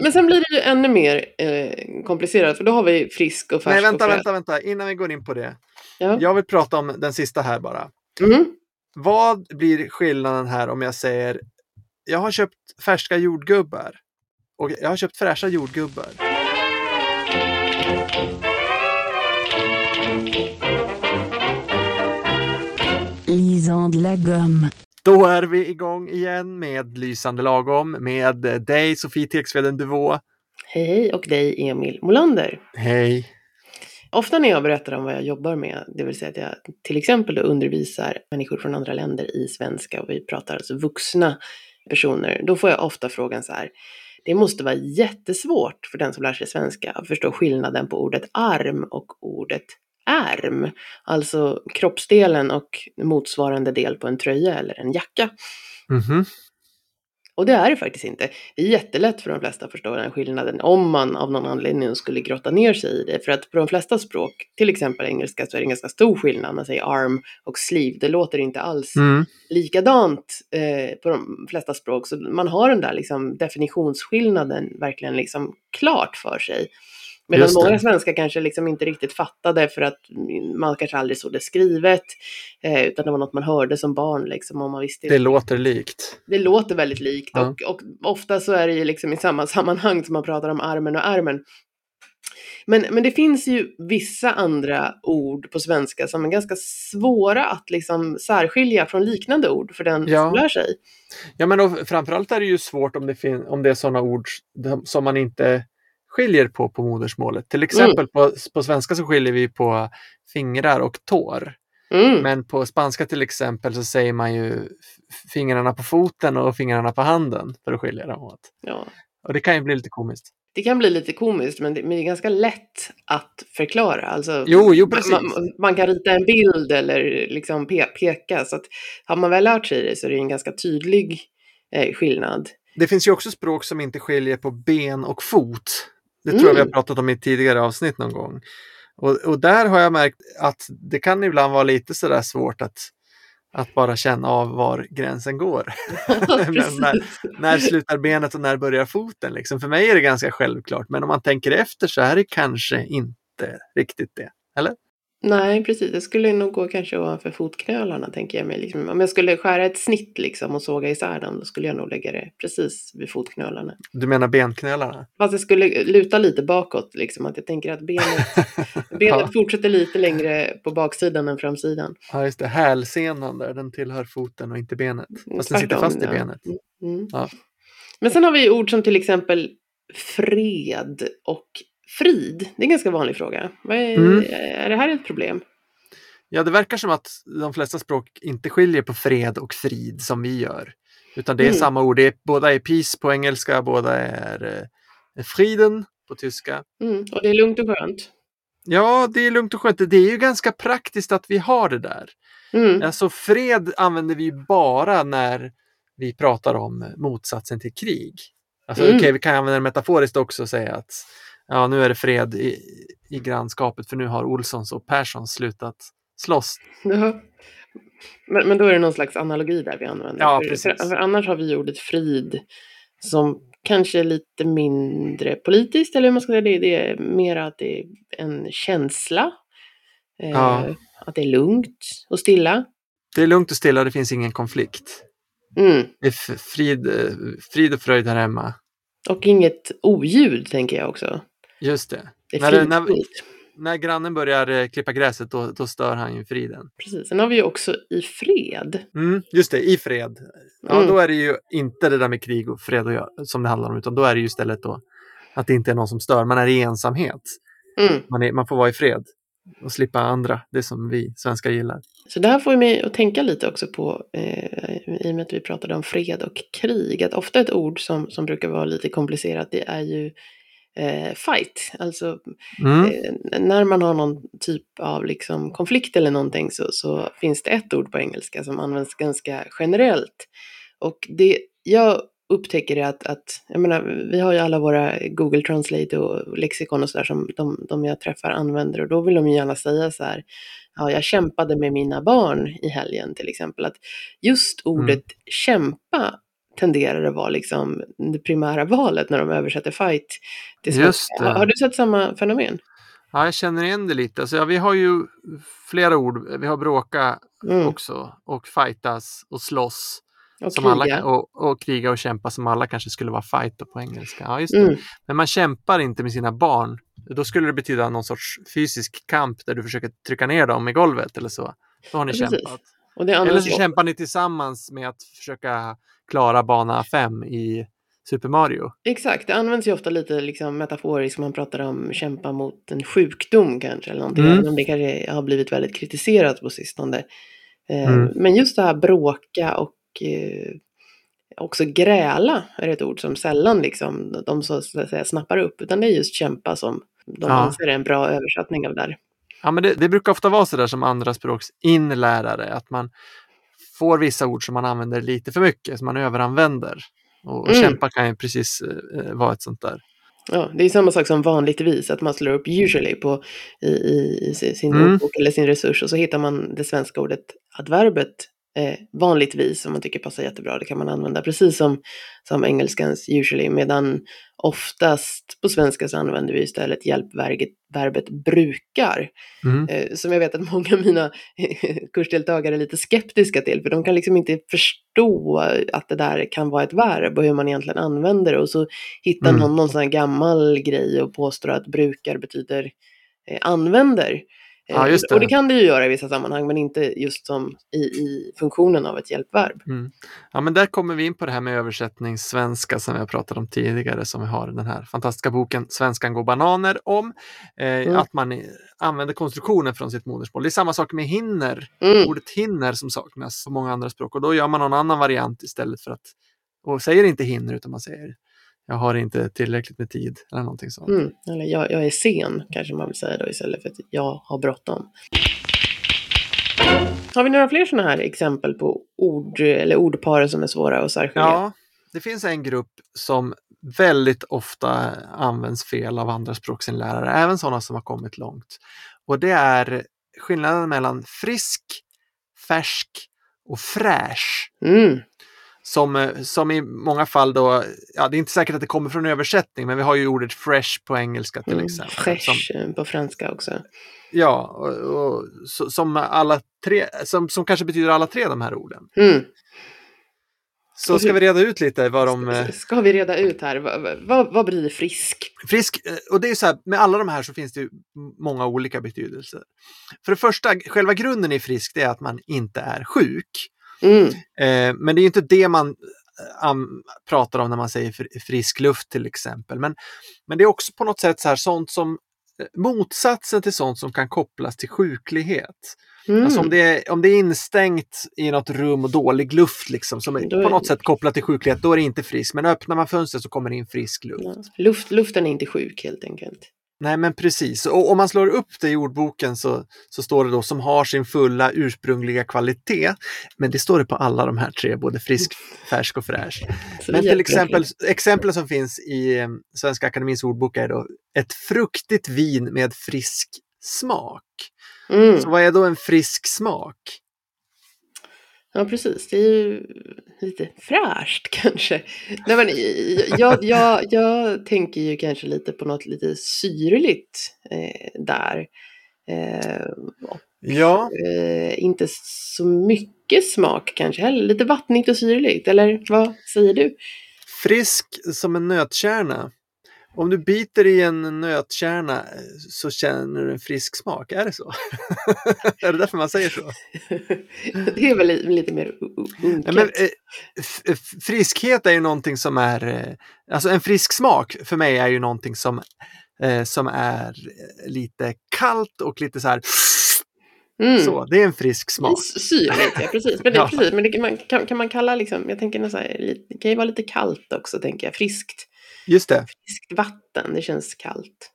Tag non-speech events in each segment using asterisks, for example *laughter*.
Men sen blir det ju ännu mer eh, komplicerat för då har vi frisk och färsk Nej, vänta, och vänta, vänta. Innan vi går in på det. Ja. Jag vill prata om den sista här bara. Mm. Vad blir skillnaden här om jag säger jag har köpt färska jordgubbar och jag har köpt fräscha jordgubbar. Lisande la gomme. Då är vi igång igen med Lysande lagom med dig Sofie Tegsveden Duvå. Hej hej och dig Emil Molander. Hej! Ofta när jag berättar om vad jag jobbar med, det vill säga att jag till exempel undervisar människor från andra länder i svenska och vi pratar alltså vuxna personer, då får jag ofta frågan så här. Det måste vara jättesvårt för den som lär sig svenska att förstå skillnaden på ordet arm och ordet ärm. Alltså kroppsdelen och motsvarande del på en tröja eller en jacka. Mhm. Och det är det faktiskt inte. Det är jättelätt för de flesta att förstå den skillnaden om man av någon anledning skulle grotta ner sig i det. För att på de flesta språk, till exempel engelska, så är det en ganska stor skillnad. Man säger arm och sleeve. Det låter inte alls Mm. likadant eh, på de flesta språk. Så man har den där liksom, definitionsskillnaden verkligen liksom klart för sig. Medan många svenskar kanske liksom inte riktigt fattade för att man kanske aldrig såg det skrivet. Eh, utan det var något man hörde som barn liksom. Och man visste Det låter likt. det låter väldigt likt Ja. och, och ofta så är det ju liksom i samma *laughs* sammanhang som man pratar om armen och ärmen. Men, men det finns ju vissa andra ord på svenska som är ganska svåra att liksom särskilja från liknande ord för den Ja. som lär sig. Ja, men och framförallt är det ju svårt om det, fin- om det är sådana ord som man inte skiljer på på modersmålet. Till exempel på, på svenska så skiljer vi på fingrar och tår. Mm. Men på spanska till exempel så säger man ju fingrarna på foten och fingrarna på handen för att skilja dem åt. Ja. Och det kan ju bli lite komiskt. Det kan bli lite komiskt men det, men det är ganska lätt att förklara. Alltså, Jo, jo, precis. Man, man kan rita en bild eller liksom pe peka. Så att har man väl lärt sig det så är det en ganska tydlig eh, skillnad. Det finns ju också språk som inte skiljer på ben och fot. Det tror jag vi har Mm. pratat om i tidigare avsnitt någon gång. Och, och där har jag märkt att det kan ibland vara lite sådär svårt att, att bara känna av var gränsen går. *laughs* *laughs* När, när slutar benet och när börjar foten? Liksom. För mig är det ganska självklart, men om man tänker efter så är det kanske inte riktigt det. Nej, precis. Det skulle nog gå kanske ovanför fotknölarna, tänker jag mig. Liksom, om jag skulle skära ett snitt liksom och såga isär dem, då skulle jag nog lägga det precis vid fotknölarna. Du menar benknölarna? Fast det skulle luta lite bakåt, liksom. Att jag tänker att benet, *laughs* benet Ja. fortsätter lite längre på baksidan än framsidan. Ja, just det. Hälsenan där, den tillhör foten och inte benet. Fast den sitter fast i benet. Mm. Ja. Men sen har vi ord som till exempel fred och frid. Det är en ganska vanlig fråga. Vad är, Mm. är det här ett problem? Ja, det verkar som att de flesta språk inte skiljer på fred och frid som vi gör. Utan det är Mm. samma ord. Det är, båda är peace på engelska, båda är eh, friden på tyska. Mm. Och det är lugnt och skönt. Ja, det är lugnt och skönt. Det är ju ganska praktiskt att vi har det där. Mm. Alltså fred använder vi bara när vi pratar om motsatsen till krig. Alltså Mm. okej, vi kan använda det metaforiskt också och säga att ja, nu är det fred i, i grannskapet för nu har Olssons och Perssons slutat slåss. Men, men då är det någon slags analogi där vi använder. Ja, precis. För, för annars har vi ordet frid som kanske är lite mindre politiskt, eller hur man ska säga det. Det är mer att det är en känsla. Eh, Ja. Att det är lugnt och stilla. Det är lugnt och stilla, det finns ingen konflikt. Mm. Det är frid, eh, frid och fröjd här hemma. Och inget oljud, tänker jag också. Just det. Det är När när-. När grannen börjar eh, klippa gräset då, då stör han ju friden. Precis. Sen har vi ju också i fred. Mm, just det, i fred. Ja, Mm. då är det ju inte det där med krig och fred och gö- som det handlar om, utan då är det ju istället då att det inte är någon som stör. Man är i ensamhet. Mm. Man, är, man får vara i fred och slippa andra, det som vi svenskar gillar. Så det här får mig att tänka lite också på, eh, i och med att vi pratade om fred och krig, att ofta ett ord som, som brukar vara lite komplicerat, det är ju eh, fight. Alltså Mm. eh, när man har någon typ av liksom, konflikt eller någonting så, så finns det ett ord på engelska som används ganska generellt. Och det jag upptäcker är att, att jag menar, vi har ju alla våra Google Translate och lexikon och sådär som de, de jag träffar använder och då vill de ju gärna säga så här, ja, jag kämpade med mina barn i helgen till exempel. Att just ordet kämpa tenderar att vara liksom det primära valet när de översätter fight till svenska. Har, du sett samma fenomen? Ja, jag känner igen det lite. Alltså, ja, vi har ju flera ord. Vi har bråka Mm. också och fightas och slåss. Och som alla, kriga. och, och kriga och kämpa som alla kanske skulle vara fight på engelska. Ja, just. Mm. Men man kämpar inte med sina barn. Då skulle det betyda någon sorts fysisk kamp där du försöker trycka ner dem i golvet eller så. Då har ni Ja, kämpat. Eller så kämpar ni tillsammans med att försöka klara bana 5 i Super Mario. Exakt, det används ju ofta lite liksom metaforiskt. Man pratar om kämpa mot en sjukdom kanske. Eller någonting, Mm. även om det kanske har blivit väldigt kritiserat på sistone. Eh, Mm. Men just det här bråka och eh, också gräla är ett ord som sällan liksom, de så att säga snappar upp. Utan det är just kämpa som de Ja. anser är en bra översättning av det där. Ja, men det, det brukar ofta vara så där som andra språks inlärare, att man får vissa ord som man använder lite för mycket, som man överanvänder. Och, Mm. kämpa kan ju precis eh, vara ett sånt där. Ja, det är samma sak som vanligtvis, att man slår upp usually på, i, i, i sin Mm. ordbok eller sin resurs och så hittar man det svenska ordet adverbet eh, vanligtvis som man tycker passar jättebra. Det kan man använda precis som, som engelskans usually, medan oftast på svenska så använder vi istället hjälpverbet verbet brukar. Mm. Eh, som jag vet att många av mina *laughs* kursdeltagare är lite skeptiska till, för de kan liksom inte förstå att det där kan vara ett verb och hur man egentligen använder det. Och så hittar Mm. någon någon sån här gammal grej och påstår att brukar betyder eh, använder. Eh, Ja, det. Och det kan det ju göra i vissa sammanhang, men inte just som i, i funktionen av ett hjälpverb. Mm. Ja, men där kommer vi in på det här med översättningssvenska som jag pratade om tidigare, som vi har den här fantastiska boken Svenskan går bananer om. Eh, Mm. Att man använder konstruktionen från sitt modersmål. Det är samma sak med hinner. Mm. Ordet hinner som saknas på många andra språk och då gör man någon annan variant istället för att och säger inte hinner utan man säger jag har inte tillräckligt med tid eller någonting sånt. Mm. Eller jag, jag är sen, kanske man vill säga då, istället för att jag har bråttom. Har vi några fler sådana här exempel på ord eller ordpar som är svåra att särskilja? Ja, det finns en grupp som väldigt ofta används fel av andra språksinlärare, även sådana som har kommit långt. Och det är skillnaden mellan frisk, färsk och fräsch. Mm. Som, eh, som i många fall då, ja det är inte säkert att det kommer från översättning, men vi har ju ordet fresh på engelska till Mm. exempel. Som, Fresh eh, på franska också. ja, och, och, så- som alla tre, som, som kanske betyder alla tre de här orden. Mm. Så ska vi reda ut lite vad de... eh, Ska vi reda ut här, vad, vad, vad blir frisk? Frisk, eh, och det är så här, med alla de här så finns det ju många olika betydelser. För det första, själva grunden i frisk det är att man inte är sjuk. Mm. Eh, men det är inte det man am, pratar om när man säger fr- frisk luft till exempel. Men, men det är också på något sätt så här sånt som eh, motsatsen till sånt som kan kopplas till sjuklighet. Mm. Alltså om det, är, om det är instängt i något rum och dålig luft liksom, som är på något sätt kopplat till sjuklighet, då är det inte frisk. Men öppnar man fönstret så kommer det in frisk luft. Ja. Luft, luften är inte sjuk helt enkelt. Nej men precis, och om man slår upp det i ordboken så, så står det då som har sin fulla ursprungliga kvalitet. Men det står det på alla de här tre, både frisk, *laughs* färsk och fräsch. Men till exempel, exempel som finns i eh, Svenska Akademins ordbok är då ett fruktigt vin med frisk smak. Mm. Så vad är då en frisk smak? Ja, precis. Det är ju lite fräscht *laughs* kanske. Nej, men, jag, jag, jag tänker ju kanske lite på något lite syrligt eh, där. Eh, och, Ja, eh, inte så mycket smak kanske heller. Lite vattnigt och syrligt. Eller vad säger du? frisk som en nötkärna. Om du biter i en nötkärna eh, så känner du en frisk smak, är det så? *laughs* är det därför man säger så? *laughs* det är väl li- lite mer unket. Men, eh, f- friskhet är ju någonting som är, eh, alltså en frisk smak för mig är ju någonting som, eh, som är eh, lite kallt och lite så här, Mm. så, det är en frisk smak. Syrligt, ja precis. Men, det, *laughs* Ja. precis, men det, kan, man, kan, kan man kalla liksom, jag tänker nästan, det kan ju vara lite kallt också tänker jag. Friskt, Just det. friskt vatten, det känns kallt.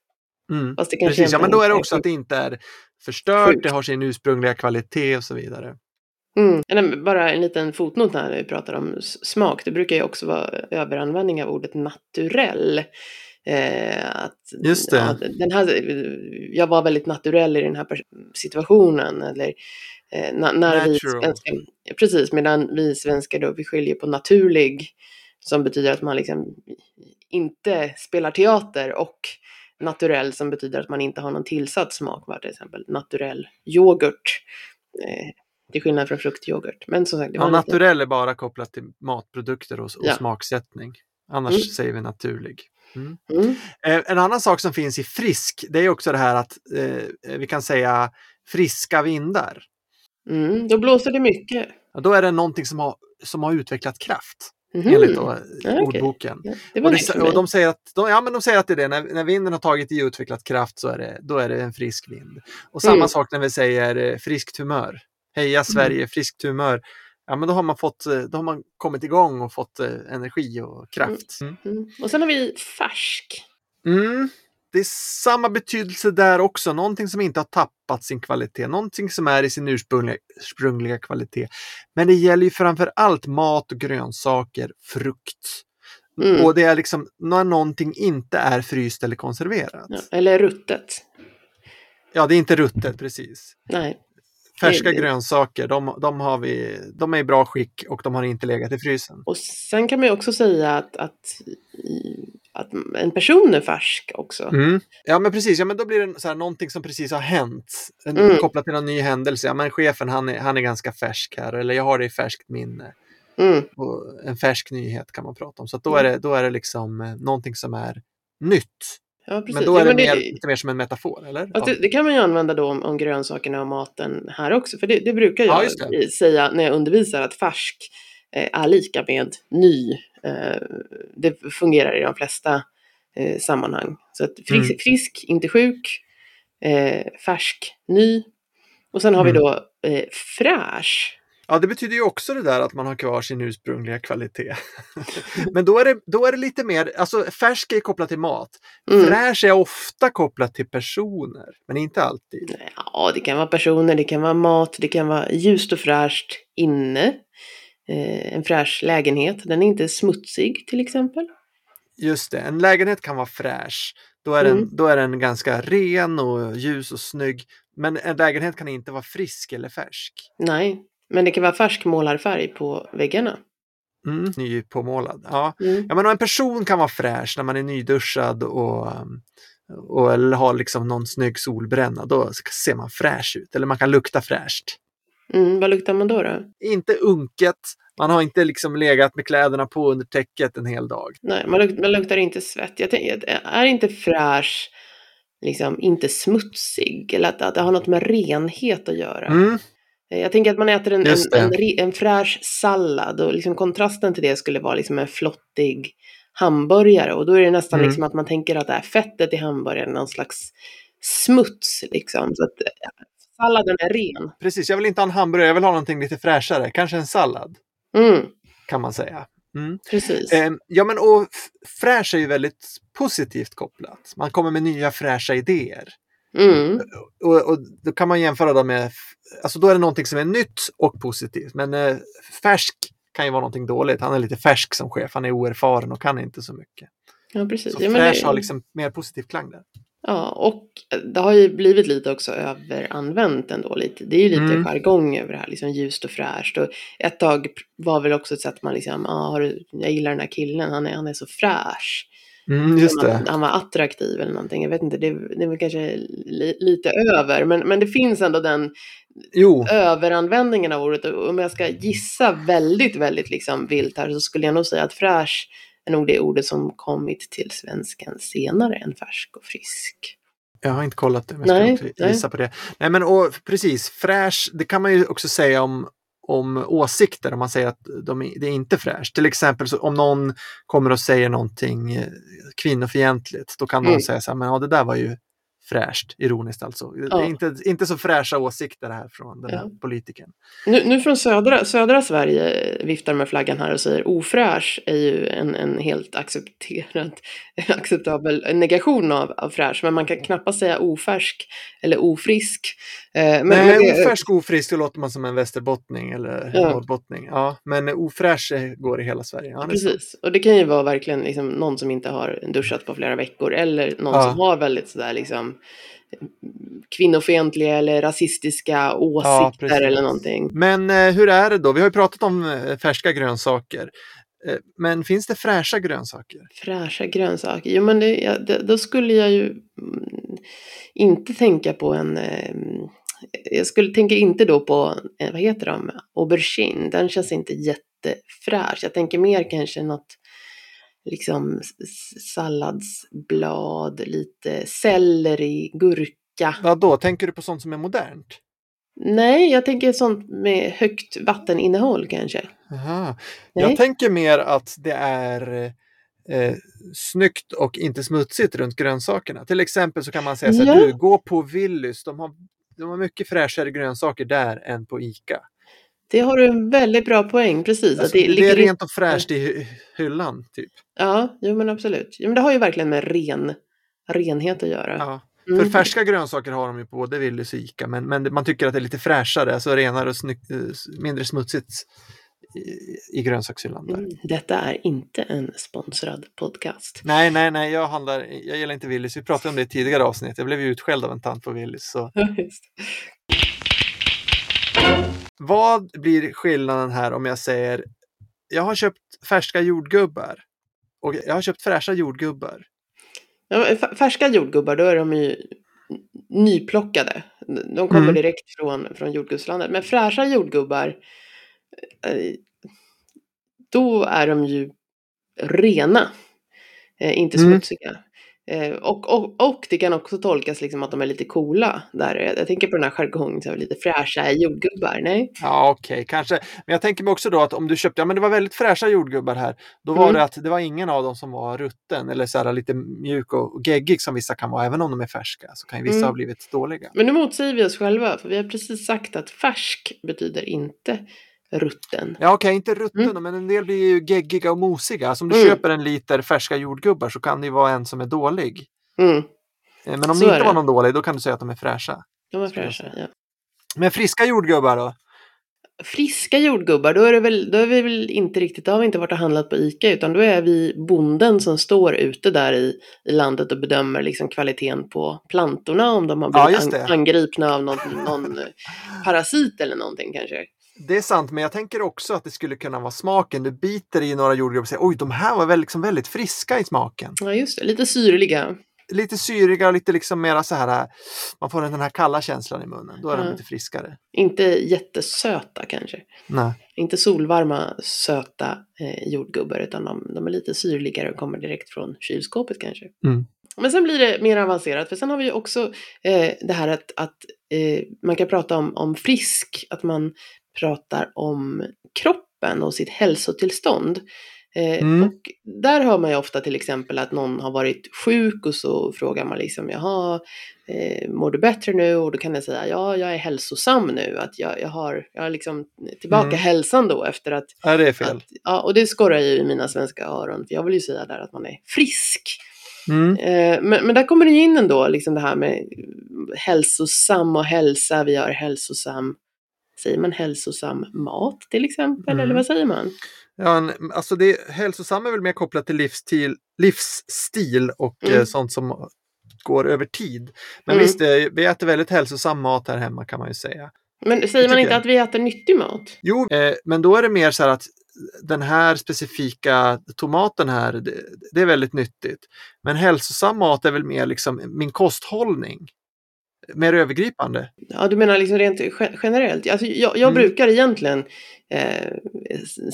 Mm. Fast det kanske Precis, ja, men då är det också att det inte är förstört, Sjukt. det har sin ursprungliga kvalitet och så vidare. Mm. Bara en liten fotnot när vi pratar om smak. Det brukar ju också vara överanvändning av ordet naturell. Eh, att, Just det. Ja, den här, jag var väldigt naturell i den här situationen. Eller, eh, na, när vi svenskar, precis, medan vi svenskar då, vi skiljer på naturlig som betyder att man liksom inte spelar teater och naturell som betyder att man inte har någon tillsatt smak, var till exempel naturell yoghurt. Eh, till skillnad från fruktyoghurt. Men som sagt, det var Ja, lite- naturell är bara kopplat till matprodukter och, och Ja. smaksättning. Annars Mm. säger vi naturlig. Mm. Mm. Eh, en annan sak som finns i frisk, det är också det här att eh, vi kan säga friska vindar. Mm, då blåser det mycket. Ja, då är det någonting som har, som har utvecklat kraft, Mhm. enligt då, Ja, ordboken. Ja, det var Och, det, och de, säger att, de, ja, men de säger att det är det, när, när vinden har tagit i och utvecklat kraft så är det, då är det en frisk vind. Och samma Mm. sak när vi säger eh, friskt humör. Heja Sverige, friskt humör. Ja, men då har man, fått, eh, då har man kommit igång och fått eh, energi och kraft. Mm. Mm. Och sen har vi färsk. Det är samma betydelse där också, någonting som inte har tappat sin kvalitet, någonting som är i sin ursprungliga, ursprungliga kvalitet. Men det gäller ju framför allt mat och grönsaker, frukt. Mm. Och det är liksom när någonting inte är fryst eller konserverat. Ja, Ja, eller ruttet. det är inte ruttet precis. Nej. Färska Det- grönsaker, de, de, har vi, de är i bra skick och de har inte legat i frysen. Och sen kan man ju också säga att, att, att en person är färsk också. Mm. Ja men precis, ja, men då blir det så här, någonting som precis har hänt. Mm. Kopplat till någon ny händelse. Ja, men chefen han är, han är ganska färsk här, eller jag har det i färskt minne. Mm. En färsk nyhet kan man prata om. Så då, är det, då är det liksom eh, någonting som är nytt. Ja. Men då är ja, det, men mer, lite mer som en metafor, eller? Fast det, det kan man ju använda då om, om grönsakerna och maten här också. För det, det brukar Ja, jag det. säga när jag undervisar att färsk eh, är lika med ny. Eh, det fungerar i de flesta eh, sammanhang. Så att frisk, Mm. frisk inte sjuk, eh, färsk, ny. Och sen har vi Mm. då eh, fräsch. Ja, det betyder ju också det där att man har kvar sin ursprungliga kvalitet. *laughs* Men då är, det, då är det lite mer, alltså färsk är kopplat till mat. Mm. Fräsch är ofta kopplat till personer, men inte alltid. Ja, det kan vara personer, det kan vara mat, det kan vara ljust och fräscht inne. Eh, en fräsch lägenhet, den är inte smutsig till exempel. Just det, en lägenhet kan vara fräsch. Då är, den, Mm. då är den ganska ren och ljus och snygg. Men en lägenhet kan inte vara frisk eller färsk. Nej, men det kan vara färsk målarfärg på väggarna. Mm. Nypåmålad. Ja. Mm. ja, men en person kan vara fräsch när man är nyduschad och, och eller har liksom någon snygg solbränna. Då ser man fräsch ut. Eller man kan lukta fräscht. Mm, vad luktar man då? då? Inte unket. Man har inte liksom legat med kläderna på under täcket en hel dag. Nej, man, luk man luktar inte svett. Jag tänker, är inte fräsch liksom inte smutsig? Eller att, att det har något med renhet att göra? Mm. Jag tänker att man äter en, en, en, en fräsch sallad och liksom kontrasten till det skulle vara liksom en flottig hamburgare och då är det nästan Mm. liksom att man tänker att det här fettet i hamburgaren är någon slags smuts liksom. Så att eh, salladen är ren. Precis, jag vill inte ha en hamburgare, jag vill ha någonting lite fräschare. Kanske en sallad, Mm, kan man säga. Mm. precis. Eh, ja, men och fräsch är ju väldigt positivt kopplat. Man kommer med nya fräscha idéer. Mm, Och, och då kan man jämföra dem med, alltså då är det någonting som är nytt och positivt. Men eh, färsk kan ju vara någonting dåligt. Han är lite färsk som chef, han är oerfaren och kan inte så mycket. ja, precis. Så Ja, men fräsch det- har liksom mer positiv klang där. Ja, och det har ju blivit lite också överanvänt ändå lite. Det är ju lite Mm. jargong över det här, liksom ljust och fräscht. Och ett tag var väl också ett sätt man liksom, ah, har du, jag gillar den här killen, han är, han är så fräsch. Mm, just han, han var attraktiv eller någonting, jag vet inte, det, det är väl kanske li, lite över. Men, men det finns ändå den Jo, överanvändningen av ordet. Om jag ska gissa väldigt, väldigt liksom vilt här så skulle jag nog säga att fräsch är nog det ordet som kommit till svenskan senare än färsk och frisk. jag har inte kollat det, men jag ska nej. gissa på det. Nej, men och, precis, fräsch, det kan man ju också säga om om åsikter, om man säger att de, det är inte fräscht. Till exempel så om någon kommer och säger någonting eh, kvinnofientligt, då kan någon Mm. säga så här, men ja, det där var ju fräscht, ironiskt alltså. Det Ja. är inte, inte så fräscha åsikter här från den här Ja. politikern. Nu, nu från södra, södra Sverige viftar med flaggan här och säger ofräsch är ju en, en helt accepterad, *laughs* acceptabel negation av, av fräsch. Men man kan knappast säga ofärsk eller ofrisk. Eh, men, Nej, men det- ofärsk ofrisk, då låter man som en västerbottning eller Ja. norrbottning. Ja, men ofräsch går i hela Sverige. Ja. Precis, och det kan ju vara verkligen liksom någon som inte har duschat på flera veckor eller någon som har väldigt sådär liksom kvinnofientliga eller rasistiska åsikter precis. eller någonting. Men eh, hur är det då? Vi har ju pratat om eh, färska grönsaker. Eh, Men finns det fräscha grönsaker? Fräscha grönsaker. Jo, men det, ja, det, då skulle jag ju mm, inte tänka på en... Eh, jag skulle, tänker inte då på, eh, vad heter de, aubergine. Den känns inte jättefräsch. Jag tänker mer kanske något liksom salladsblad, lite selleri, gurka. Vad då? Tänker du på sånt som är modernt? Nej, jag tänker sånt med högt vatteninnehåll kanske. Aha. Nej. Jag tänker mer att det är eh, snyggt och inte smutsigt runt grönsakerna. Till exempel så kan man säga så här, Ja. du, gå på Willys, de har, de har mycket fräschare grönsaker där än på ICA. Det har du en väldigt bra poäng, precis. Alltså, att det, det, är rent och fräscht i hy- hyllan, typ. Ja, jo men absolut. Jo, men det har ju verkligen med ren, renhet att göra. Ja. Mm. För färska grönsaker har de ju på både Willys och ICA, men, men man tycker att det är lite fräschare, alltså renare och snyggt, eh, mindre smutsigt i, i grönsakshyllan. Där. Mm, Detta är inte en sponsrad podcast. Nej, nej, nej, jag, handlar, jag gillar inte Willys. Vi pratade om det i tidigare avsnitt. Jag blev ju utskälld av en tant på Willys. Så. *laughs* Vad blir skillnaden här om jag säger jag har köpt färska jordgubbar och jag har köpt fräscha jordgubbar. Ja, färska jordgubbar, då är de ju nyplockade. De kommer Mm. direkt från, från jordgubbslandet. Men fräscha jordgubbar, eh, då är de ju rena. Eh, inte Mm. Eh, och, och, och det kan också tolkas liksom att de är lite coola. Där. Jag, tänker på den här jargongen, så lite fräscha jordgubbar. Nej. Ja, okej, kanske. Men jag tänker mig också då att om du köpte, ja men det var väldigt fräscha jordgubbar här. Då var Mm. det att det var ingen av dem som var rutten eller så här lite mjuk och, och geggig som vissa kan vara, även om de är färska. Så kan ju vissa Mm. ha blivit dåliga. Men nu motsäger vi oss själva, för vi har precis sagt att färsk betyder inte rutten. Ja, okej, inte rutten Mm. men en del blir ju geggiga och mosiga. Så om du Mm. köper en liter färska jordgubbar så kan det ju vara en som är dålig. Mm, Eh, Men om Så det inte var någon dålig, då kan du säga att de är fräscha. de är fräscha. Ja. Men friska jordgubbar då? Friska jordgubbar, då är, det väl, då är vi väl inte riktigt, då har vi inte varit och handlat på ICA, utan då är vi bonden som står ute där i, i landet och bedömer liksom kvaliteten på plantorna, om de har Ja, blivit an, angripna av någon, någon eh, parasit eller någonting kanske. Det är sant, men jag tänker också att det skulle kunna vara smaken. Du biter i några jordgubbar och säger oj, de här var väl liksom väldigt friska i smaken. Ja, just det, lite syrliga. Lite syriga och lite liksom mera så här, man får den här kalla känslan i munnen. Då är de Ja. lite friskare. Inte jättesöta kanske. Nej. Inte solvarma, söta eh, jordgubbar, utan de, de är lite syrligare och kommer direkt från kylskåpet kanske. Mm. Men sen blir det mer avancerat, för sen har vi ju också eh, det här att, att eh, man kan prata om, om frisk, att man pratar om kroppen och sitt hälsotillstånd. Eh, Mm. Och där hör man ju ofta till exempel att någon har varit sjuk och så frågar man liksom, jaha, eh, mår du bättre nu? Och då kan jag säga, ja, jag är hälsosam nu, att jag, jag har, jag har liksom tillbaka Mm. hälsan då efter att Nej, det är fel. att, ja, och det skorrar ju i mina svenska öron, för jag vill ju säga där att man är frisk. Mm. Eh, men, men där kommer det ju in ändå, liksom det här med hälsosam och hälsa, vi har hälsosam, säger man hälsosam mat till exempel, Mm. eller vad säger man? Ja, alltså det, hälsosam är väl mer kopplat till livsstil, livsstil och Mm. eh, sånt som går över tid. Men Mm. visst, eh, vi äter väldigt hälsosam mat här hemma kan man ju säga. Men säger man inte jag. att vi äter nyttig mat? Jo, eh, men då är det mer så här att den här specifika tomaten här, det, det är väldigt nyttigt. Men hälsosam mat är väl mer liksom min kosthållning. Mer övergripande. Ja, du menar liksom rent ge- generellt? Alltså, jag jag Mm. brukar egentligen eh,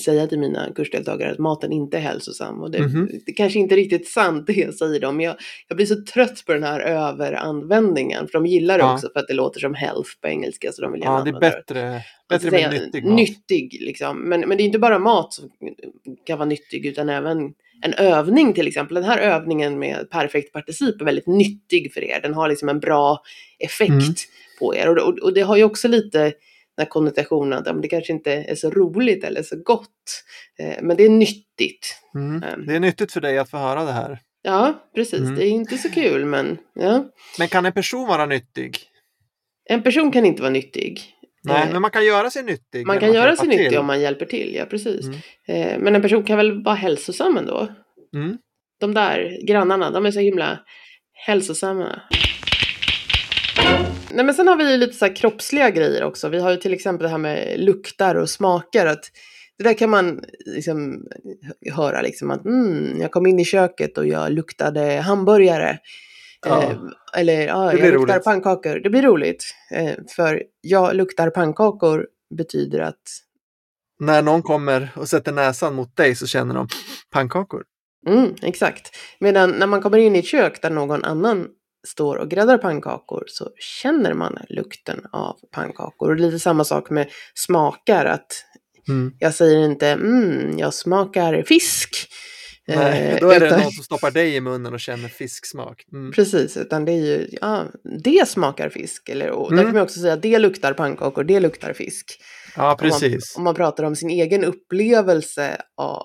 säga till mina kursdeltagare att maten inte är hälsosam. Och det, Mhm. det kanske inte är riktigt sant *laughs* det jag säger då, men jag, jag blir så trött på den här överanvändningen. För de gillar det Ja. också för att det låter som health på engelska. Så de vill Ja, det är bättre, bättre med nyttig mat. Nyttig, liksom. Men, men det är inte bara mat som kan vara nyttig, utan även en övning till exempel. Den här övningen med perfekt particip är väldigt nyttig för er. Den har liksom en bra effekt Mm. på er. Och, och, och det har ju också lite den här konnotationen att det kanske inte är så roligt eller så gott. Eh, men det är nyttigt. Mm. Ehm. Det är nyttigt för dig att få höra det här. Ja, precis. Mm. Det är inte så kul, men ja. Men kan en person vara nyttig? En person kan inte vara nyttig. Nej, Eh, men man kan göra sig nyttig. Man kan göra sig nyttig om man hjälper till, ja precis. Mm. Eh, Men en person kan väl vara hälsosam ändå? Mm. De där grannarna, de är så himla hälsosamma. Nej men sen har vi ju lite så här kroppsliga grejer också. Vi har ju till exempel det här med luktar och smaker. Att det där kan man liksom höra liksom att mm, jag kom in i köket och jag luktade hamburgare. Ja. Eh, eller ja, jag luktar roligt. pannkakor. Det blir roligt. Eh, för jag luktar pannkakor betyder att När någon kommer och sätter näsan mot dig så känner de pannkakor. Mm, exakt. Medan när man kommer in i ett kök där någon annan står och gräddar pannkakor så känner man lukten av pannkakor. Och lite samma sak med smakar. Att Mm. jag säger inte mm, jag smakar fisk. Nej, Eh, då är det utan- någon som stoppar dig i munnen och känner fisksmak. Mm. Precis, utan det är ju, ja, det smakar fisk. Eller, och där Mm. kan man också säga, det luktar pannkakor, det luktar fisk. Ja, Om man, precis. om man pratar om sin egen upplevelse av,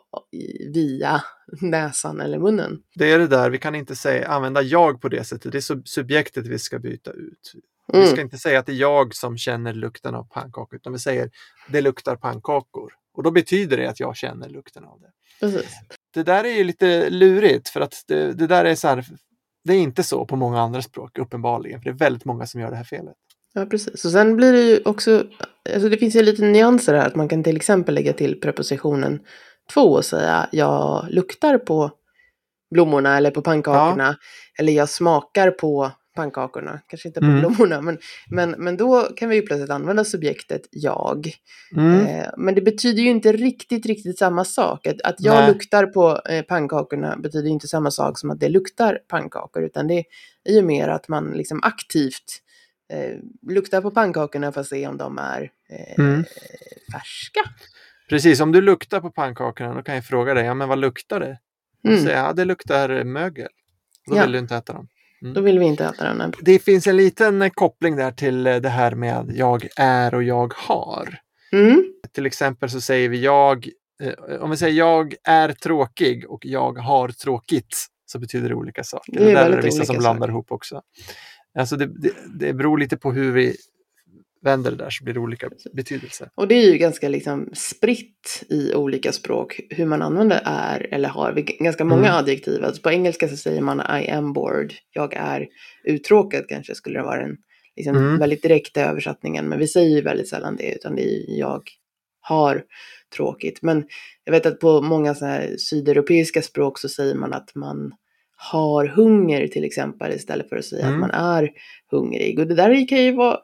via näsan eller munnen. Det är det där, vi kan inte säga, använda jag på det sättet. Det är sub- subjektet vi ska byta ut. Vi Mm. ska inte säga att det är jag som känner lukten av pannkakor, utan vi säger det luktar pannkakor. Och då betyder det att jag känner lukten av det. Precis. Det där är ju lite lurigt för att det, det där är så här, det är inte så på många andra språk uppenbarligen, för det är väldigt många som gör det här felet. Ja, precis. Och sen blir det ju också, alltså det finns ju lite nyanser här, att man kan till exempel lägga till prepositionen två och säga jag luktar på blommorna eller på pannkakorna. Eller jag smakar på pannkakorna, kanske inte på Mm. blommorna. Men, men, men då kan vi ju plötsligt använda subjektet jag. Mm. Eh, men det betyder ju inte riktigt, riktigt samma sak. Att, att jag Nej. luktar på eh, pannkakorna betyder inte samma sak som att det luktar pannkakor. Utan det är ju mer att man liksom aktivt eh, luktar på pannkakorna för att se om de är eh, Mm. färska. Precis, om du luktar på pannkakorna då kan jag fråga dig, ja men vad luktar det? Mm. Säga, ja det luktar mögel. Då Ja. vill du inte äta dem. Då vill vi inte äta den. här. Det finns en liten eh, koppling där till eh, det här med jag är och jag har. Mm. Till exempel så säger vi jag, eh, om vi säger jag är tråkig och jag har tråkigt så betyder det olika saker. Det är där är det vissa som blandar saker. ihop också. Alltså det, det, det beror lite på hur vi vänder det där så blir det olika betydelser. Och det är ju ganska liksom spritt i olika språk hur man använder är eller har. Ganska många Mm. adjektiv. Alltså på engelska så säger man I am bored. Jag är uttråkad kanske skulle det vara den liksom Mm. väldigt direkta översättningen. Men vi säger ju väldigt sällan det utan det är jag har tråkigt. Men jag vet att på många så här sydeuropeiska språk så säger man att man har hunger till exempel istället för att säga Mm. att man är hungrig. Och det där kan ju vara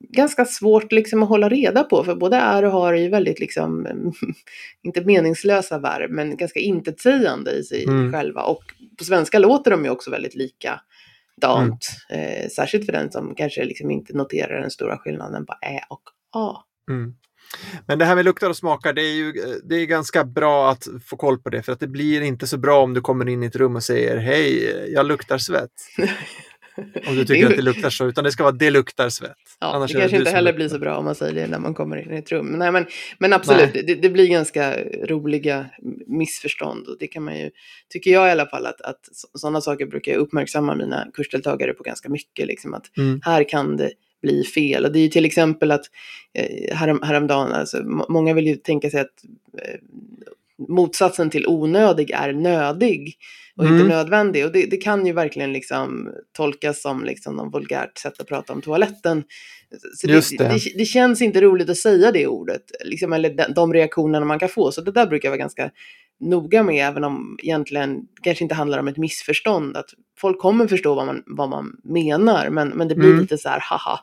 ganska svårt liksom att hålla reda på för både är och har är ju väldigt liksom, *laughs* inte meningslösa verb men ganska intetsägande i sig Mm. själva. Och på svenska låter de ju också väldigt likadant. Eh, särskilt för den som kanske liksom inte noterar den stora skillnaden på ä och a. Mm. Men det här med luktar och smakar, det är ju det är ganska bra att få koll på det för att det blir inte så bra om du kommer in i ett rum och säger hej, jag luktar svett. *laughs* Om du tycker att det luktar så, utan det ska vara det luktar svett. Ja, Annars det kanske inte heller luktar. blir så bra om man säger det när man kommer in i ett rum. Nej, men, men absolut, det, det blir ganska roliga missförstånd. Och det kan man ju, tycker jag i alla fall, att, att sådana saker brukar jag uppmärksamma mina kursdeltagare på ganska mycket. Liksom, att Mm. här kan det bli fel. Och det är ju till exempel att eh, härom, häromdagen, alltså, må- många vill ju tänka sig att eh, motsatsen till onödig är nödig och Mm. inte nödvändig. Och det, det kan ju verkligen liksom tolkas som liksom någon vulgärt sätt att prata om toaletten. Så det, det. det, känns inte roligt att säga det ordet, liksom, eller de, de reaktionerna man kan få. Så det där brukar vara ganska noga med, även om egentligen kanske inte handlar om ett missförstånd. Att folk kommer förstå vad man, vad man menar, men, men det blir Mm. lite så här, haha,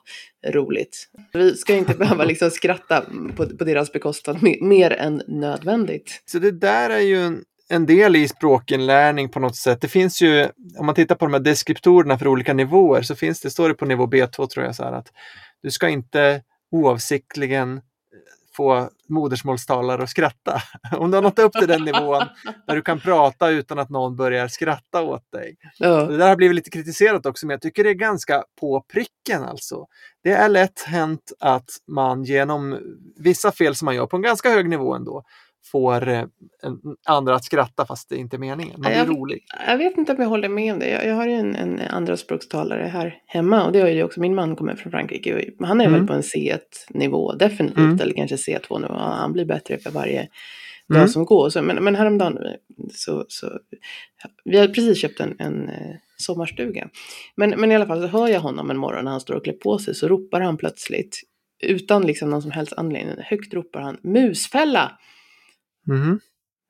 roligt. Vi ska inte behöva liksom skratta på, på deras bekostnad me- mer än nödvändigt. Så det där är ju en, en del i språkinlärning på något sätt. Det finns ju, om man tittar på de här deskriptorerna för olika nivåer så finns det, står det på nivå B2 tror jag så här att du ska inte oavsiktligen få modersmålstalare att skratta. *laughs* Om du har nått upp till den nivån där du kan prata utan att någon börjar skratta åt dig. Ja. Det där har blivit lite kritiserat också, men jag tycker det är ganska på pricken alltså. Det är lätt hänt att man genom vissa fel som man gör på en ganska hög nivå ändå får eh, andra att skratta fast det inte är meningen. Man blir jag- rolig. Jag vet inte om jag håller med om det. Jag, jag har ju en, en andraspråkstalare här hemma och det har ju också min man kommer från Frankrike. Och han är Mm. väl på en C1-nivå definitivt, Mm. eller kanske C2-nivå. Han blir bättre för varje Mm. dag som går. Så, men, men häromdagen så, så vi hade precis köpt en, en eh, sommarstuga. Men, men i alla fall så hör jag honom en morgon när han står och klär på sig så ropar han plötsligt utan liksom någon som helst anledning, högt ropar han musfälla. Mhm.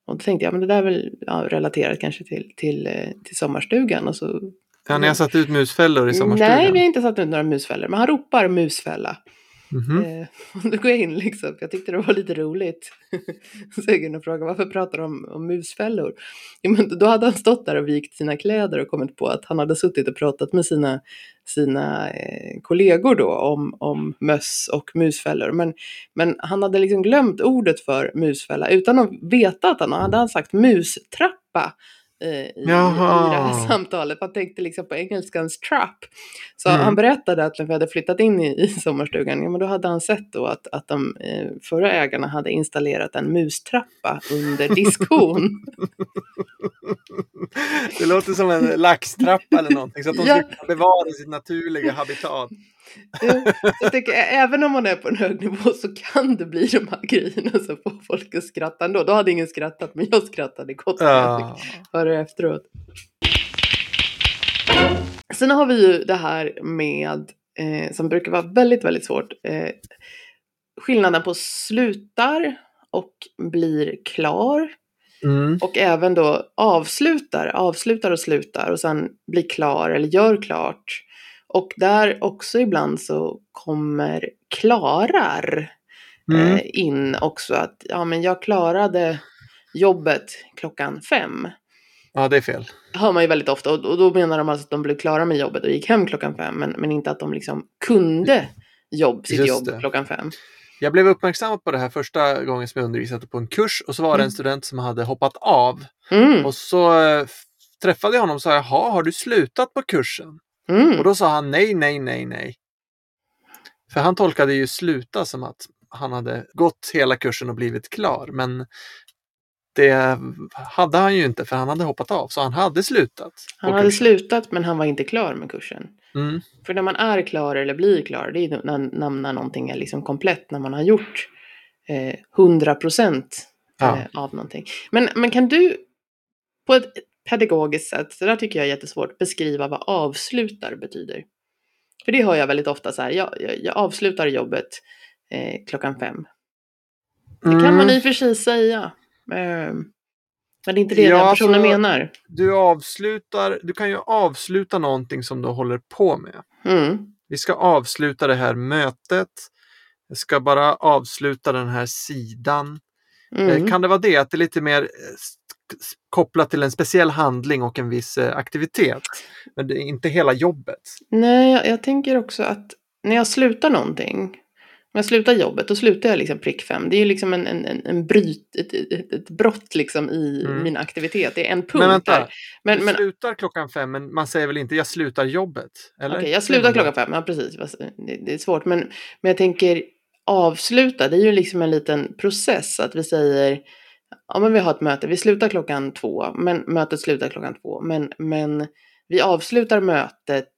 Och då tänkte jag, men det där är väl ja, relaterat kanske till, till, eh, till sommarstugan. Och så, Ja, ni har satt ut musfällor i sommarstugan? Nej, vi har inte satt ut några musfällor, men han ropar musfälla. Mhm. Eh, *laughs* då går jag in liksom, jag tyckte det var lite roligt. *laughs* så jag gick in och frågade varför pratar de om, om musfällor? Ja, men då hade han stått där och vikt sina kläder och kommit på att han hade suttit och pratat med sina, sina eh, kollegor då om, om möss och musfällor. Men, men han hade liksom glömt ordet för musfälla utan att veta att han hade han sagt mustrappa eh, I, i det Jaha. här *laughs* samtalet. Man tänkte liksom på engelskans trap. Så Mm. han berättade att när vi hade flyttat in i, i sommarstugan, ja, men då hade han sett då att, att de eh, förra ägarna hade installerat en mustrappa under diskhon. *laughs* Det låter som en laxtrappa eller någonting så att de Ja. ska bevara sitt naturliga habitat. Jag tänker, ä- även om man är på en hög nivå så kan det bli de här grejerna som får folk att skratta ändå. Då hade ingen skrattat, men jag skrattade gott när jag Ja. fick höra efteråt. Sen har vi ju det här med, eh, som brukar vara väldigt, väldigt svårt, eh, skillnaden på slutar och blir klar. Mm. Och även då avslutar, avslutar och slutar och sen blir klar eller gör klart. Och där också ibland så kommer klarar Mm. eh, in också att ja men jag klarade jobbet klockan fem. Ja, det är fel. hör man ju väldigt ofta och, och då menar de alltså att de blev klara med jobbet och gick hem klockan fem men, men inte att de liksom kunde jobb, sitt Just jobb det. klockan fem. Jag blev uppmärksammad på det här första gången som jag undervisade på en kurs och så var det en Mm. student som hade hoppat av. Mm, Och så eh, träffade jag honom och sa, jaha, har du slutat på kursen? Mm. Och då sa han nej, nej, nej, nej. För han tolkade ju sluta som att han hade gått hela kursen och blivit klar. Men det hade han ju inte för han hade hoppat av. Så han hade slutat. Han hade kursen. slutat men han var inte klar med kursen. Mm. För när man är klar eller blir klar, det är när, när, när någonting är liksom komplett, när man har gjort eh, 100 procent Ja. eh, av någonting. Men, men kan du på ett pedagogiskt sätt, så där tycker jag är jättesvårt, beskriva vad avslutar betyder? För det hör jag väldigt ofta så här, jag, jag, jag avslutar jobbet eh, klockan fem. Det kan Mm. man i och för sig säga. Eh, men det är inte det Ja, den personen alltså- menar. Du avslutar, du kan ju avsluta någonting som du håller på med. Mm. Vi ska avsluta det här mötet. Jag ska bara avsluta den här sidan. Mm. Eh, Kan det vara det, att det är lite mer eh, kopplat till en speciell handling och en viss eh, aktivitet? Men det är inte hela jobbet. Nej, jag, jag tänker också att när jag slutar någonting, när jag slutar jobbet, då slutar jag liksom prick fem. Det är ju liksom en, en, en, en bryt, ett, ett, ett brott liksom i Mm. min aktivitet. Det är en punkt Men vänta, där. Men, du men slutar klockan fem, men man säger väl inte jag slutar jobbet? Okej, jag Säger slutar klockan fem. Ja, precis. Det är svårt. Men, men jag tänker avsluta, det är ju liksom en liten process. Att vi säger, ja men vi har ett möte, vi slutar klockan två, men mötet slutar klockan två. Men, men vi avslutar mötet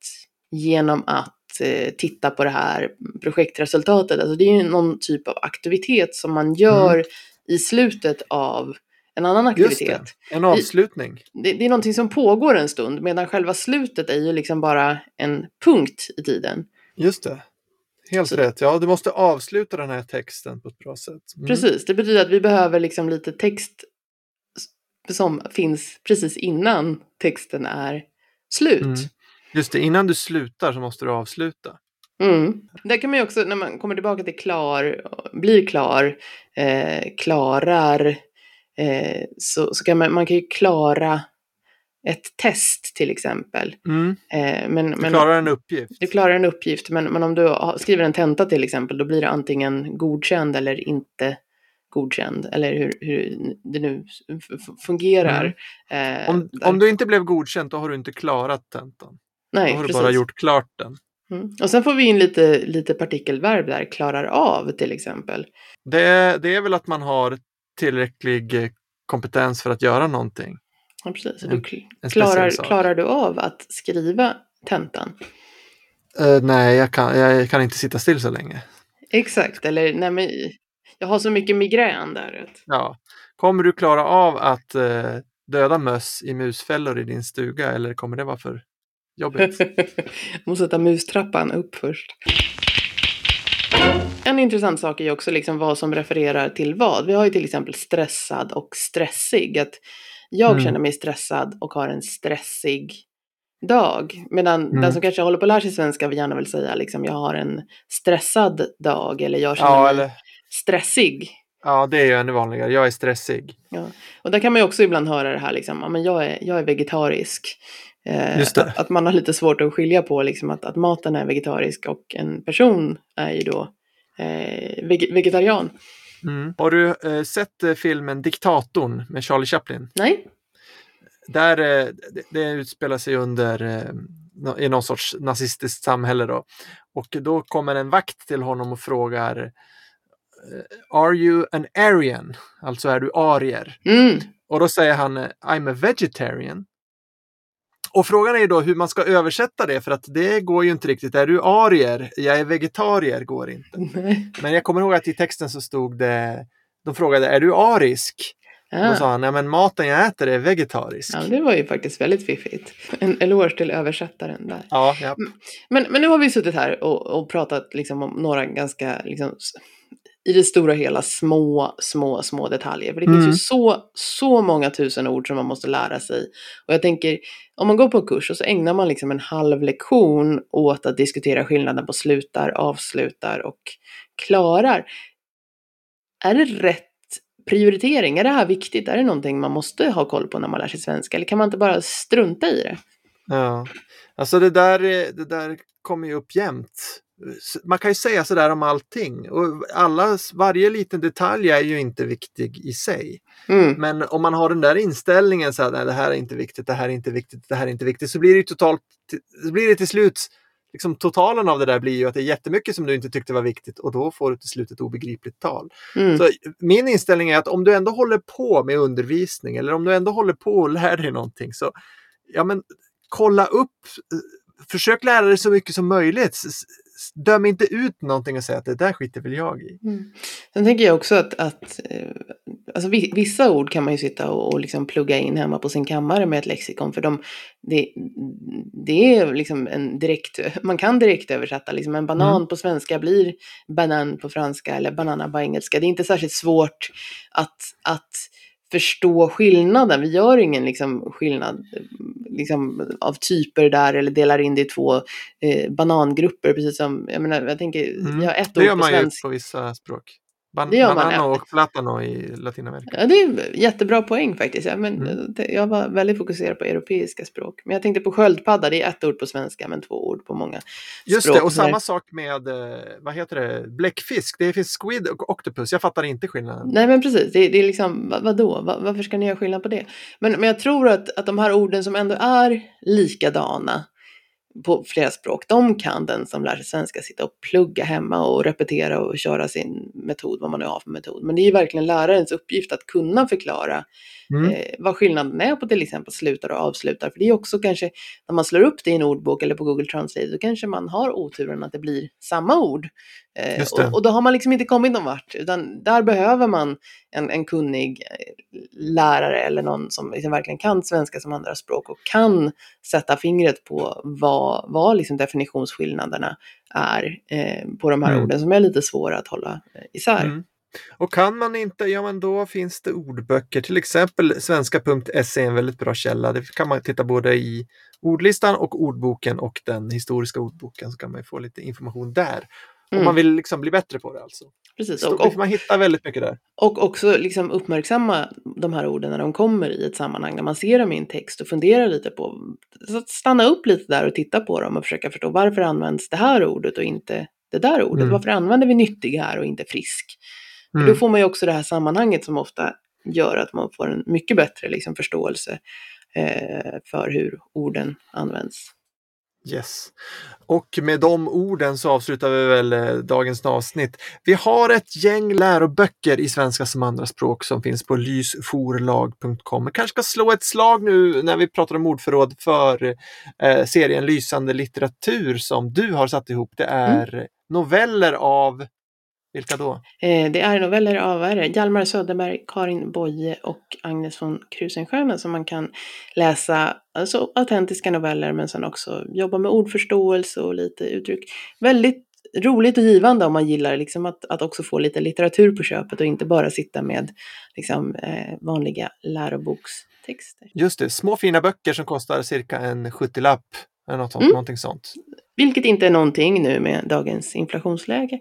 genom att eh, titta på det här projektresultatet. Alltså det är ju någon typ av aktivitet som man gör i slutet av en annan Mm. Just aktivitet. det, en avslutning. Det, det är någonting som pågår en stund medan själva slutet är ju liksom bara en punkt i tiden. Just det. Helt Så- rätt. Ja, du måste avsluta den här texten på ett bra sätt. Mm. Precis, det betyder att vi behöver liksom lite text som finns precis innan texten är slut. Mm. Just det, innan du slutar så måste du avsluta. Mm. Där kan man ju också, när man kommer tillbaka till klar, blir klar, eh, klarar, eh, så, så kan man, man kan ju klara ett test till exempel. Mm. Eh, men, Du men, klarar en uppgift. du klarar en uppgift, men, men om du skriver en tenta till exempel, då blir det antingen godkänd eller inte godkänd, eller hur, hur det nu fungerar. Eh, Om, om du inte blev godkänd, då har du inte klarat tentan. Nej, Då har du precis. bara gjort klart den. Mm. Och sen får vi in lite, lite partikelverb där, klarar av till exempel. Det, det är väl att man har tillräcklig eh, kompetens för att göra någonting. Ja, precis. En- du en klarar, sak. klarar du av att skriva tentan? Eh, nej, jag kan, jag kan inte sitta still så länge. Exakt, eller nej men jag har så mycket migrän där. Ja. Kommer du klara av att eh, döda möss i musfällor i din stuga eller kommer det vara för jobbigt? Jag *laughs* måste ta mustrappan upp först. en intressant sak är ju också liksom vad som refererar till vad. Vi har ju till exempel stressad och stressig. Att jag Mm. känner mig stressad och har en stressig dag. Medan Mm. den som kanske håller på att lära sig svenska vill gärna väl säga liksom jag har en stressad dag eller jag känner Ja, mig eller, stressig. ja, det är ju ännu vanligare. Jag är stressig. Och där kan man ju också ibland höra det här liksom, ja, men jag är, jag är vegetarisk. Eh. Att, att man har lite svårt att skilja på liksom, att, att maten är vegetarisk och en person är ju då eh, veg- vegetarian. Mm. Har du eh, sett eh, filmen Diktatorn med Charlie Chaplin? Nej? Där, eh, det, det utspelar sig under eh, i någon sorts nazistiskt samhälle då. Och då kommer en vakt till honom och frågar eh, Are you an Aryan? Alltså är du arier? Mm. Och då säger han I'm a vegetarian. Och frågan är ju då hur man ska översätta det för att det går ju inte riktigt. Är du arier? Jag är vegetarier går inte. Nej. Men jag kommer ihåg att i texten så stod det de frågade är du arisk? Och då sa Ja. han, nej men maten jag äter är vegetarisk. ja, det var ju faktiskt väldigt fiffigt. En eloge till översättaren där. Ja, ja. Men, men nu har vi suttit här och, och pratat liksom om några ganska, liksom, i det stora hela, små, små, små detaljer. För det Mm. finns ju så, så många tusen ord som man måste lära sig. Och jag tänker, om man går på en kurs och så ägnar man liksom en halv lektion åt att diskutera skillnaden på slutar, avslutar och klarar. Är det rätt prioritering? Är det här viktigt? Är det någonting man måste ha koll på när man lär sig svenska? Eller kan man inte bara strunta i det? ja. Alltså det där, det där kommer ju upp jämt. Man kan ju säga sådär om allting. Och alla, varje liten detalj är ju inte viktig i sig. Mm. Men om man har den där inställningen så att det här är inte viktigt, det här är inte viktigt, det här är inte viktigt, så blir det totalt, så blir det till slut, liksom totalen av det där blir ju att det är jättemycket som du inte tyckte var viktigt och då får du till slut ett obegripligt tal. Mm. Så min inställning är att om du ändå håller på med undervisning eller om du ändå håller på och lär dig någonting så ja men kolla upp, eh, försök lära dig så mycket som möjligt. Döm inte ut någonting och säg att det där skiter väl jag i. Mm. Sen tänker jag också att, att eh, alltså vi- vissa ord kan man ju sitta och, och liksom plugga in hemma på sin kammare med ett lexikon. För de, det, det är liksom en direkt, *laughs* man kan direkt översätta. Liksom en banan Mm. på svenska blir banan på franska eller banana på engelska. Det är inte särskilt svårt att, att förstå skillnaden. Vi gör ingen liksom, skillnad liksom, av typer där eller delar in det i två eh, banangrupper. Precis som, jag menar, jag tänker, Mm. jag har ett Det ord gör på man ju svenska. på vissa språk. Ban- Det gör man, banano ja. och platano i Latinamerika. Ja, det är jättebra poäng faktiskt. Ja, men Mm. det- Jag var väldigt fokuserad på europeiska språk. Men jag tänkte på sköldpadda, det är ett ord på svenska men två ord på många Just språk. det, och samma sak med, eh, vad heter det, bläckfisk. Det finns squid och octopus. Jag fattar inte skillnaden. Nej men precis, det, det är liksom, vad, vadå? Va, varför ska ni göra skillnad på det? Men, men jag tror att, att de här orden som ändå är likadana på flera språk, de kan den som lär sig svenska sitta och plugga hemma och repetera och köra sin metod, vad man nu har för metod. Men det är ju verkligen lärarens uppgift att kunna förklara Mm. eh, vad skillnaden är på till exempel slutar och avslutar. För det är också kanske, när man slår upp det i en ordbok eller på Google Translate, då kanske man har oturen att det blir samma ord. Eh, och, och då har man liksom inte kommit någon vart, utan där behöver man en, en kunnig eh, lärare eller någon som liksom verkligen kan svenska som andra språk och kan sätta fingret på vad, vad liksom definitionsskillnaderna är eh, på de här Mm. orden som är lite svåra att hålla eh, isär. Mm. Och kan man inte, ja men då finns det ordböcker, till exempel svenska.se är en väldigt bra källa. Det kan man titta både i ordlistan och ordboken och den historiska ordboken så kan man få lite information där. Mm. man vill liksom bli bättre på det alltså. Precis, och, och, man hittar väldigt mycket där. Och också liksom uppmärksamma de här orden när de kommer i ett sammanhang, när man ser dem i en text och fundera lite på, så att stanna upp lite där och titta på dem och försöka förstå varför används det här ordet och inte det där ordet? Mm. Varför använder vi nyttig här och inte frisk? Mm. Då får man ju också det här sammanhanget som ofta gör att man får en mycket bättre liksom, förståelse eh, för hur orden används. Yes. Och med de orden så avslutar vi väl eh, dagens avsnitt. Vi har ett gäng läroböcker i svenska som andraspråk som finns på lysforlag.com. Vi kanske ska slå ett slag nu när vi pratar om ordförråd för eh, serien Lysande litteratur som du har satt ihop. Det är noveller av, vilka då? Eh, det är noveller av vad är det? Hjalmar Söderberg, Karin Boye och Agnes von Krusenstjerna som man kan läsa, alltså autentiska noveller men sen också jobba med ordförståelse och lite uttryck. Väldigt roligt och givande om man gillar liksom att, att också få lite litteratur på köpet och inte bara sitta med liksom, eh, vanliga lärobokstexter. Just det, små fina böcker som kostar cirka en 70-lapp. Eller något, Mm. någonting sånt. Vilket inte är någonting nu med dagens inflationsläge.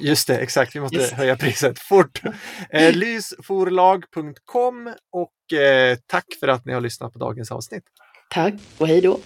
Just det, exakt. Vi måste Just. höja priset fort. Eh, Lysforlag.com och eh, tack för att ni har lyssnat på dagens avsnitt. Tack och hej då.